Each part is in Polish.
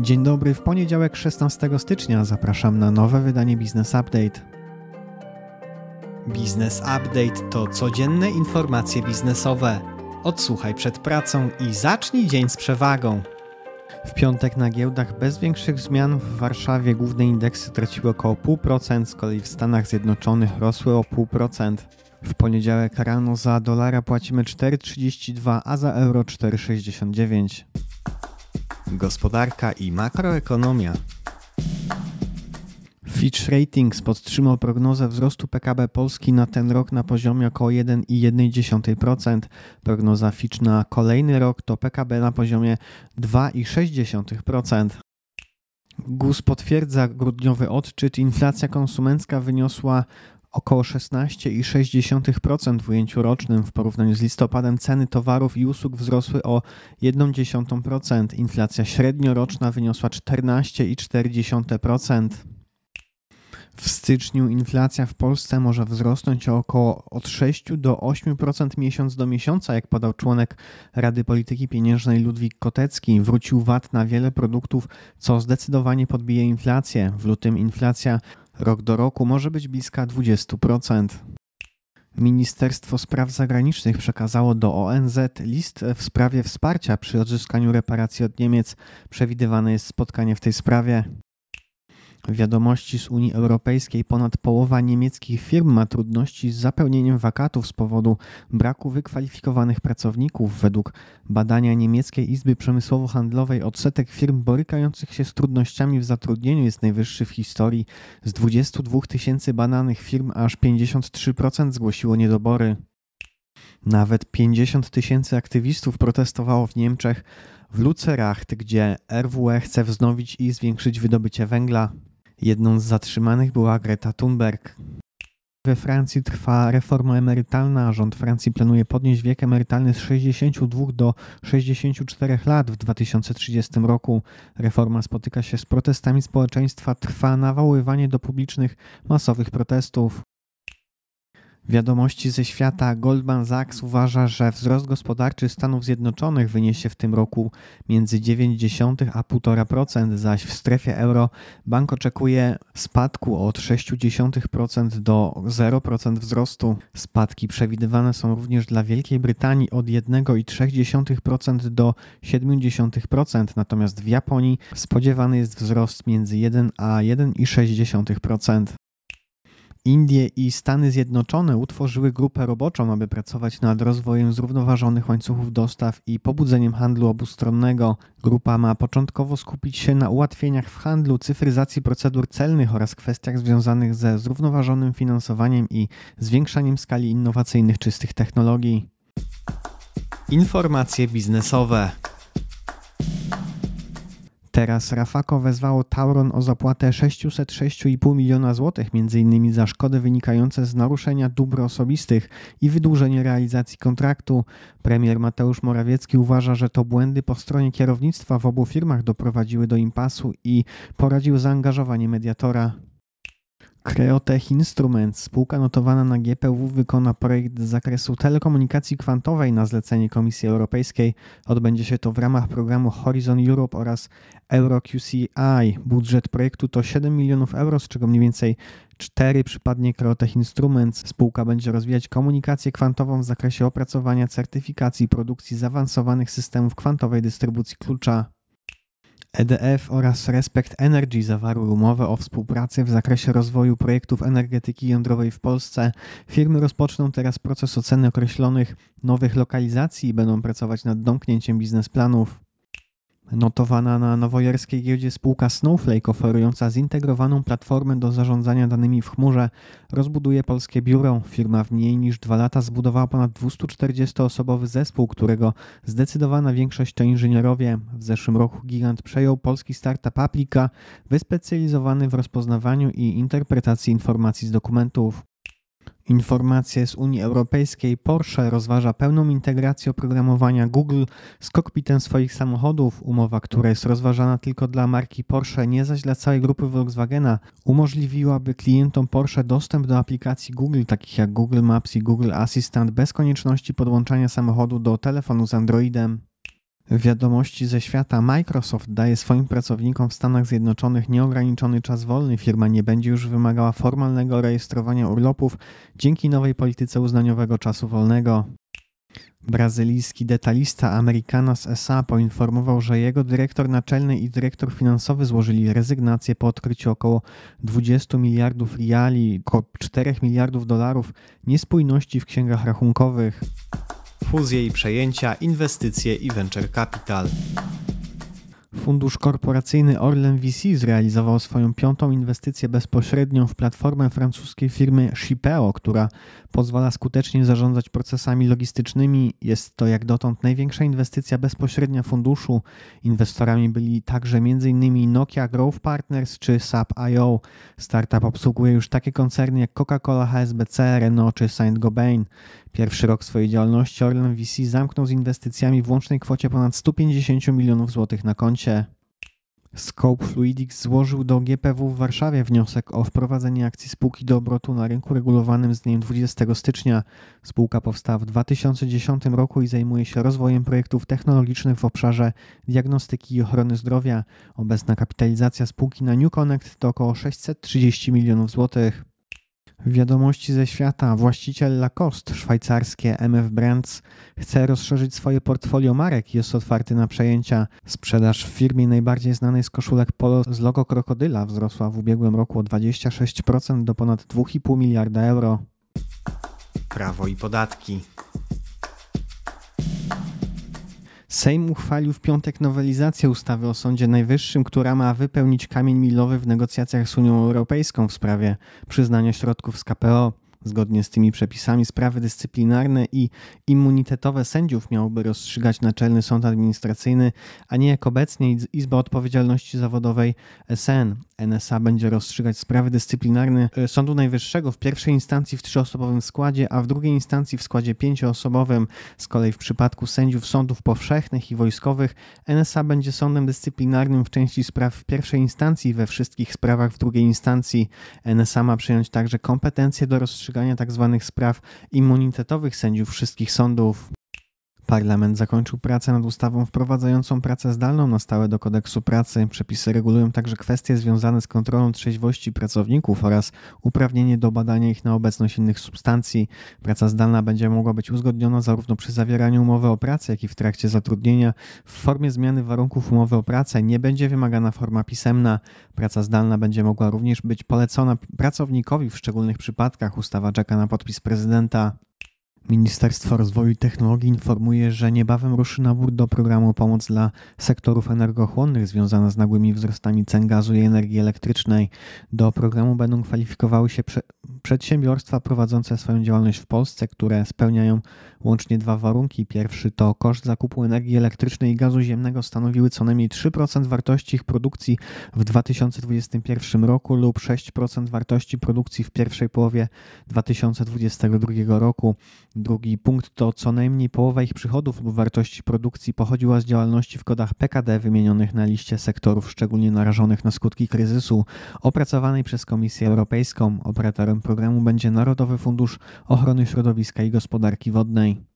Dzień dobry, w poniedziałek 16 stycznia zapraszam na nowe wydanie Business Update. Business Update to codzienne informacje biznesowe. Odsłuchaj przed pracą i zacznij dzień z przewagą. W piątek na giełdach bez większych zmian w Warszawie główne indeksy traciły około 0,5%, z kolei w Stanach Zjednoczonych rosły o 0,5%. W poniedziałek rano za dolara płacimy 4,32, a za euro 4,69. Gospodarka i makroekonomia. Fitch Ratings podtrzymał prognozę wzrostu PKB Polski na ten rok na poziomie około 1,1%. Prognoza Fitch na kolejny rok to PKB na poziomie 2,6%. GUS potwierdza grudniowy odczyt. Inflacja konsumencka wyniosła około 16,6% w ujęciu rocznym. W porównaniu z listopadem ceny towarów i usług wzrosły o 1,1%. Inflacja średnioroczna wyniosła 14,4%. W styczniu inflacja w Polsce może wzrosnąć o około od 6 do 8% miesiąc do miesiąca, jak podał członek Rady Polityki Pieniężnej Ludwik Kotecki. Wrócił VAT na wiele produktów, co zdecydowanie podbije inflację. W lutym inflacja rok do roku może być bliska 20%. Ministerstwo Spraw Zagranicznych przekazało do ONZ list w sprawie wsparcia przy odzyskaniu reparacji od Niemiec. Przewidywane jest spotkanie w tej sprawie. Wiadomości z Unii Europejskiej ponad połowa niemieckich firm ma trudności z zapełnieniem wakatów z powodu braku wykwalifikowanych pracowników. Według badania niemieckiej Izby Przemysłowo-Handlowej odsetek firm borykających się z trudnościami w zatrudnieniu jest najwyższy w historii. Z 22 tysięcy badanych firm aż 53% zgłosiło niedobory. Nawet 50 tysięcy aktywistów protestowało w Niemczech w Luceracht, gdzie RWE chce wznowić i zwiększyć wydobycie węgla. Jedną z zatrzymanych była Greta Thunberg. We Francji trwa reforma emerytalna, rząd Francji planuje podnieść wiek emerytalny z 62 do 64 lat w 2030 roku. Reforma spotyka się z protestami społeczeństwa, trwa nawoływanie do publicznych, masowych protestów. Wiadomości ze świata Goldman Sachs uważa, że wzrost gospodarczy Stanów Zjednoczonych wyniesie w tym roku między 0,9 a 1,5%, zaś w strefie euro bank oczekuje spadku od 0,6% do 0% wzrostu. Spadki przewidywane są również dla Wielkiej Brytanii od 1,3% do 0,7%, natomiast w Japonii spodziewany jest wzrost między 1 a 1,6%. Indie i Stany Zjednoczone utworzyły grupę roboczą, aby pracować nad rozwojem zrównoważonych łańcuchów dostaw i pobudzeniem handlu obustronnego. Grupa ma początkowo skupić się na ułatwieniach w handlu, cyfryzacji procedur celnych oraz kwestiach związanych ze zrównoważonym finansowaniem i zwiększaniem skali innowacyjnych czystych technologii. Informacje biznesowe. Teraz Rafako wezwało Tauron o zapłatę 606,5 miliona złotych, m.in. za szkody wynikające z naruszenia dóbr osobistych i wydłużenie realizacji kontraktu. Premier Mateusz Morawiecki uważa, że to błędy po stronie kierownictwa w obu firmach doprowadziły do impasu i poradził zaangażowanie mediatora. Creotech Instruments, spółka notowana na GPW, wykona projekt z zakresu telekomunikacji kwantowej na zlecenie Komisji Europejskiej. Odbędzie się to w ramach programu Horizon Europe oraz EuroQCI. Budżet projektu to 7 milionów euro, z czego mniej więcej 4 przypadnie Creotech Instruments. Spółka będzie rozwijać komunikację kwantową w zakresie opracowania certyfikacji produkcji zaawansowanych systemów kwantowej dystrybucji klucza. EDF oraz Respect Energy zawarły umowę o współpracy w zakresie rozwoju projektów energetyki jądrowej w Polsce. Firmy rozpoczną teraz proces oceny określonych nowych lokalizacji i będą pracować nad domknięciem biznesplanów. Notowana na nowojerskiej giełdzie spółka Snowflake oferująca zintegrowaną platformę do zarządzania danymi w chmurze rozbuduje polskie biuro. Firma w mniej niż dwa lata zbudowała ponad 240-osobowy zespół, którego zdecydowana większość to inżynierowie. W zeszłym roku gigant przejął polski startup Aplika, wyspecjalizowany w rozpoznawaniu i interpretacji informacji z dokumentów. Informacje z Unii Europejskiej. Porsche rozważa pełną integrację oprogramowania Google z kokpitem swoich samochodów. Umowa, która jest rozważana tylko dla marki Porsche, nie zaś dla całej grupy Volkswagena, umożliwiłaby klientom Porsche dostęp do aplikacji Google, takich jak Google Maps i Google Assistant, bez konieczności podłączania samochodu do telefonu z Androidem. Wiadomości ze świata Microsoft daje swoim pracownikom w Stanach Zjednoczonych nieograniczony czas wolny. Firma nie będzie już wymagała formalnego rejestrowania urlopów dzięki nowej polityce uznaniowego czasu wolnego. Brazylijski detalista Americanas S.A. poinformował, że jego dyrektor naczelny i dyrektor finansowy złożyli rezygnację po odkryciu około 20 miliardów riali, około 4 miliardów dolarów niespójności w księgach rachunkowych. Fuzje i przejęcia, inwestycje i venture capital. Fundusz korporacyjny Orlen VC zrealizował swoją piątą inwestycję bezpośrednią w platformę francuskiej firmy Shipeo, która pozwala skutecznie zarządzać procesami logistycznymi. Jest to jak dotąd największa inwestycja bezpośrednia funduszu. Inwestorami byli także m.in. Nokia Growth Partners czy SAP.io. Startup obsługuje już takie koncerny jak Coca-Cola, HSBC, Renault czy Saint-Gobain. Pierwszy rok swojej działalności Orlen VC zamknął z inwestycjami w łącznej kwocie ponad 150 milionów złotych na koncie. Scope Fluidics złożył do GPW w Warszawie wniosek o wprowadzenie akcji spółki do obrotu na rynku regulowanym z dniem 20 stycznia. Spółka powstała w 2010 roku i zajmuje się rozwojem projektów technologicznych w obszarze diagnostyki i ochrony zdrowia. Obecna kapitalizacja spółki na New Connect to około 630 milionów złotych. Wiadomości ze świata. Właściciel Lacoste, szwajcarskie MF Brands, chce rozszerzyć swoje portfolio marek i jest otwarty na przejęcia. Sprzedaż w firmie najbardziej znanej z koszulek polo z logo krokodyla wzrosła w ubiegłym roku o 26% do ponad 2,5 miliarda euro. Prawo i podatki. Sejm uchwalił w piątek nowelizację ustawy o Sądzie Najwyższym, która ma wypełnić kamień milowy w negocjacjach z Unią Europejską w sprawie przyznania środków z KPO. Zgodnie z tymi przepisami sprawy dyscyplinarne i immunitetowe sędziów miałby rozstrzygać Naczelny Sąd Administracyjny, a nie jak obecnie Izba Odpowiedzialności Zawodowej SN. NSA będzie rozstrzygać sprawy dyscyplinarne e, Sądu Najwyższego w pierwszej instancji w trzyosobowym składzie, a w drugiej instancji w składzie pięcioosobowym. Z kolei w przypadku sędziów sądów powszechnych i wojskowych NSA będzie sądem dyscyplinarnym w części spraw w pierwszej instancji, we wszystkich sprawach w drugiej instancji. NSA ma przyjąć także kompetencje do rozstrzygania tzw. Tak spraw immunitetowych sędziów wszystkich sądów. Parlament zakończył pracę nad ustawą wprowadzającą pracę zdalną na stałe do kodeksu pracy. Przepisy regulują także kwestie związane z kontrolą trzeźwości pracowników oraz uprawnienie do badania ich na obecność innych substancji. Praca zdalna będzie mogła być uzgodniona zarówno przy zawieraniu umowy o pracę, jak i w trakcie zatrudnienia. W formie zmiany warunków umowy o pracę nie będzie wymagana forma pisemna. Praca zdalna będzie mogła również być polecona pracownikowi w szczególnych przypadkach. Ustawa czeka na podpis prezydenta. Ministerstwo Rozwoju i Technologii informuje, że niebawem ruszy nabór do programu Pomoc dla sektorów energochłonnych związana z nagłymi wzrostami cen gazu i energii elektrycznej. Do programu będą kwalifikowały się prze przedsiębiorstwa prowadzące swoją działalność w Polsce, które spełniają łącznie dwa warunki. Pierwszy to koszt zakupu energii elektrycznej i gazu ziemnego stanowiły co najmniej 3% wartości ich produkcji w 2021 roku lub 6% wartości produkcji w pierwszej połowie 2022 roku. Drugi punkt to co najmniej połowa ich przychodów lub wartości produkcji pochodziła z działalności w kodach PKD wymienionych na liście sektorów szczególnie narażonych na skutki kryzysu opracowanej przez Komisję Europejską. Operatorem programu będzie Narodowy Fundusz Ochrony Środowiska i Gospodarki Wodnej.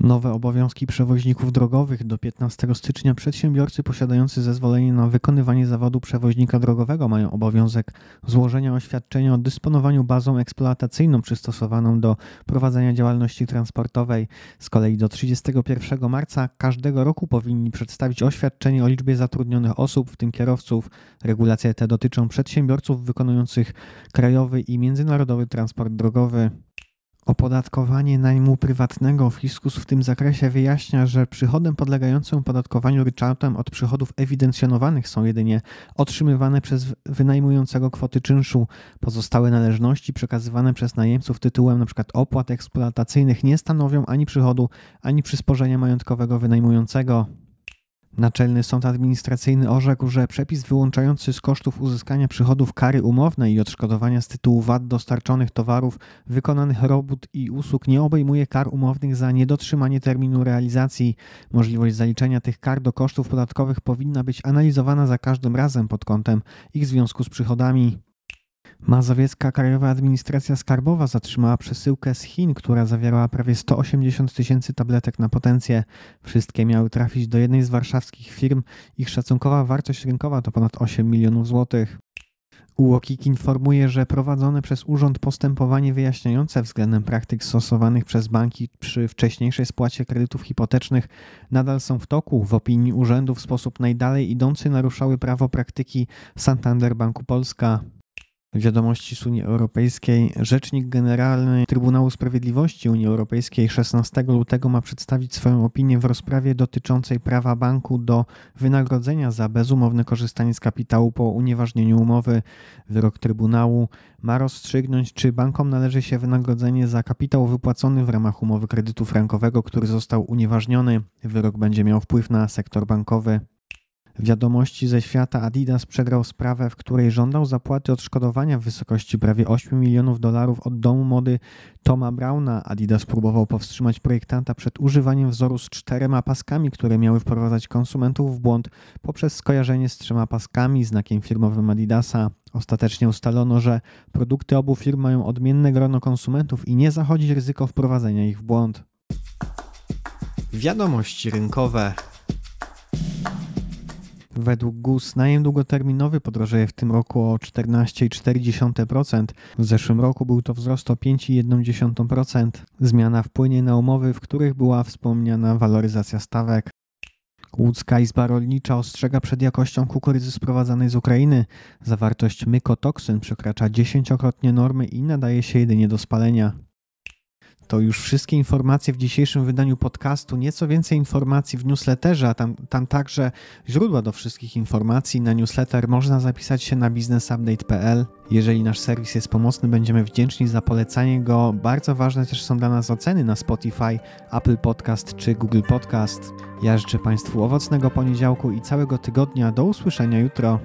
Nowe obowiązki przewoźników drogowych do 15 stycznia przedsiębiorcy posiadający zezwolenie na wykonywanie zawodu przewoźnika drogowego mają obowiązek złożenia oświadczenia o dysponowaniu bazą eksploatacyjną przystosowaną do prowadzenia działalności transportowej. Z kolei do 31 marca każdego roku powinni przedstawić oświadczenie o liczbie zatrudnionych osób, w tym kierowców. Regulacje te dotyczą przedsiębiorców wykonujących krajowy i międzynarodowy transport drogowy. Opodatkowanie najmu prywatnego fiskus w tym zakresie wyjaśnia, że przychodem podlegającym opodatkowaniu ryczałtem od przychodów ewidencjonowanych są jedynie otrzymywane przez wynajmującego kwoty czynszu. Pozostałe należności przekazywane przez najemców tytułem np. opłat eksploatacyjnych nie stanowią ani przychodu, ani przysporzenia majątkowego wynajmującego. Naczelny Sąd Administracyjny orzekł, że przepis wyłączający z kosztów uzyskania przychodów kary umowne i odszkodowania z tytułu VAT dostarczonych towarów, wykonanych robót i usług nie obejmuje kar umownych za niedotrzymanie terminu realizacji. Możliwość zaliczenia tych kar do kosztów podatkowych powinna być analizowana za każdym razem pod kątem ich związku z przychodami. Mazowiecka Krajowa Administracja Skarbowa zatrzymała przesyłkę z Chin, która zawierała prawie 180 tysięcy tabletek na potencję. Wszystkie miały trafić do jednej z warszawskich firm. Ich szacunkowa wartość rynkowa to ponad 8 milionów złotych. UOKiK informuje, że prowadzone przez urząd postępowanie wyjaśniające względem praktyk stosowanych przez banki przy wcześniejszej spłacie kredytów hipotecznych nadal są w toku. W opinii urzędu w sposób najdalej idący naruszały prawo praktyki Santander Banku Polska. Wiadomości z Unii Europejskiej. Rzecznik Generalny Trybunału Sprawiedliwości Unii Europejskiej 16 lutego ma przedstawić swoją opinię w rozprawie dotyczącej prawa banku do wynagrodzenia za bezumowne korzystanie z kapitału po unieważnieniu umowy. Wyrok Trybunału ma rozstrzygnąć, czy bankom należy się wynagrodzenie za kapitał wypłacony w ramach umowy kredytu frankowego, który został unieważniony. Wyrok będzie miał wpływ na sektor bankowy. Wiadomości ze świata Adidas przegrał sprawę, w której żądał zapłaty odszkodowania w wysokości prawie 8 milionów dolarów od domu mody Toma Browna. Adidas próbował powstrzymać projektanta przed używaniem wzoru z czterema paskami, które miały wprowadzać konsumentów w błąd poprzez skojarzenie z trzema paskami, znakiem firmowym Adidasa. Ostatecznie ustalono, że produkty obu firm mają odmienne grono konsumentów i nie zachodzi ryzyko wprowadzenia ich w błąd. Wiadomości rynkowe. Według GUS najem długoterminowy podrożeje w tym roku o 14,4%. W zeszłym roku był to wzrost o 5,1%. Zmiana wpłynie na umowy, w których była wspomniana waloryzacja stawek. Łódzka Izba Rolnicza ostrzega przed jakością kukurydzy sprowadzanej z Ukrainy. Zawartość mykotoksyn przekracza dziesięciokrotnie normy i nadaje się jedynie do spalenia. To już wszystkie informacje w dzisiejszym wydaniu podcastu. Nieco więcej informacji w newsletterze, a tam, tam także źródła do wszystkich informacji. Na newsletter można zapisać się na businessupdate.pl. Jeżeli nasz serwis jest pomocny, będziemy wdzięczni za polecanie go. Bardzo ważne też są dla nas oceny na Spotify, Apple Podcast czy Google Podcast. Ja życzę Państwu owocnego poniedziałku i całego tygodnia. Do usłyszenia jutro.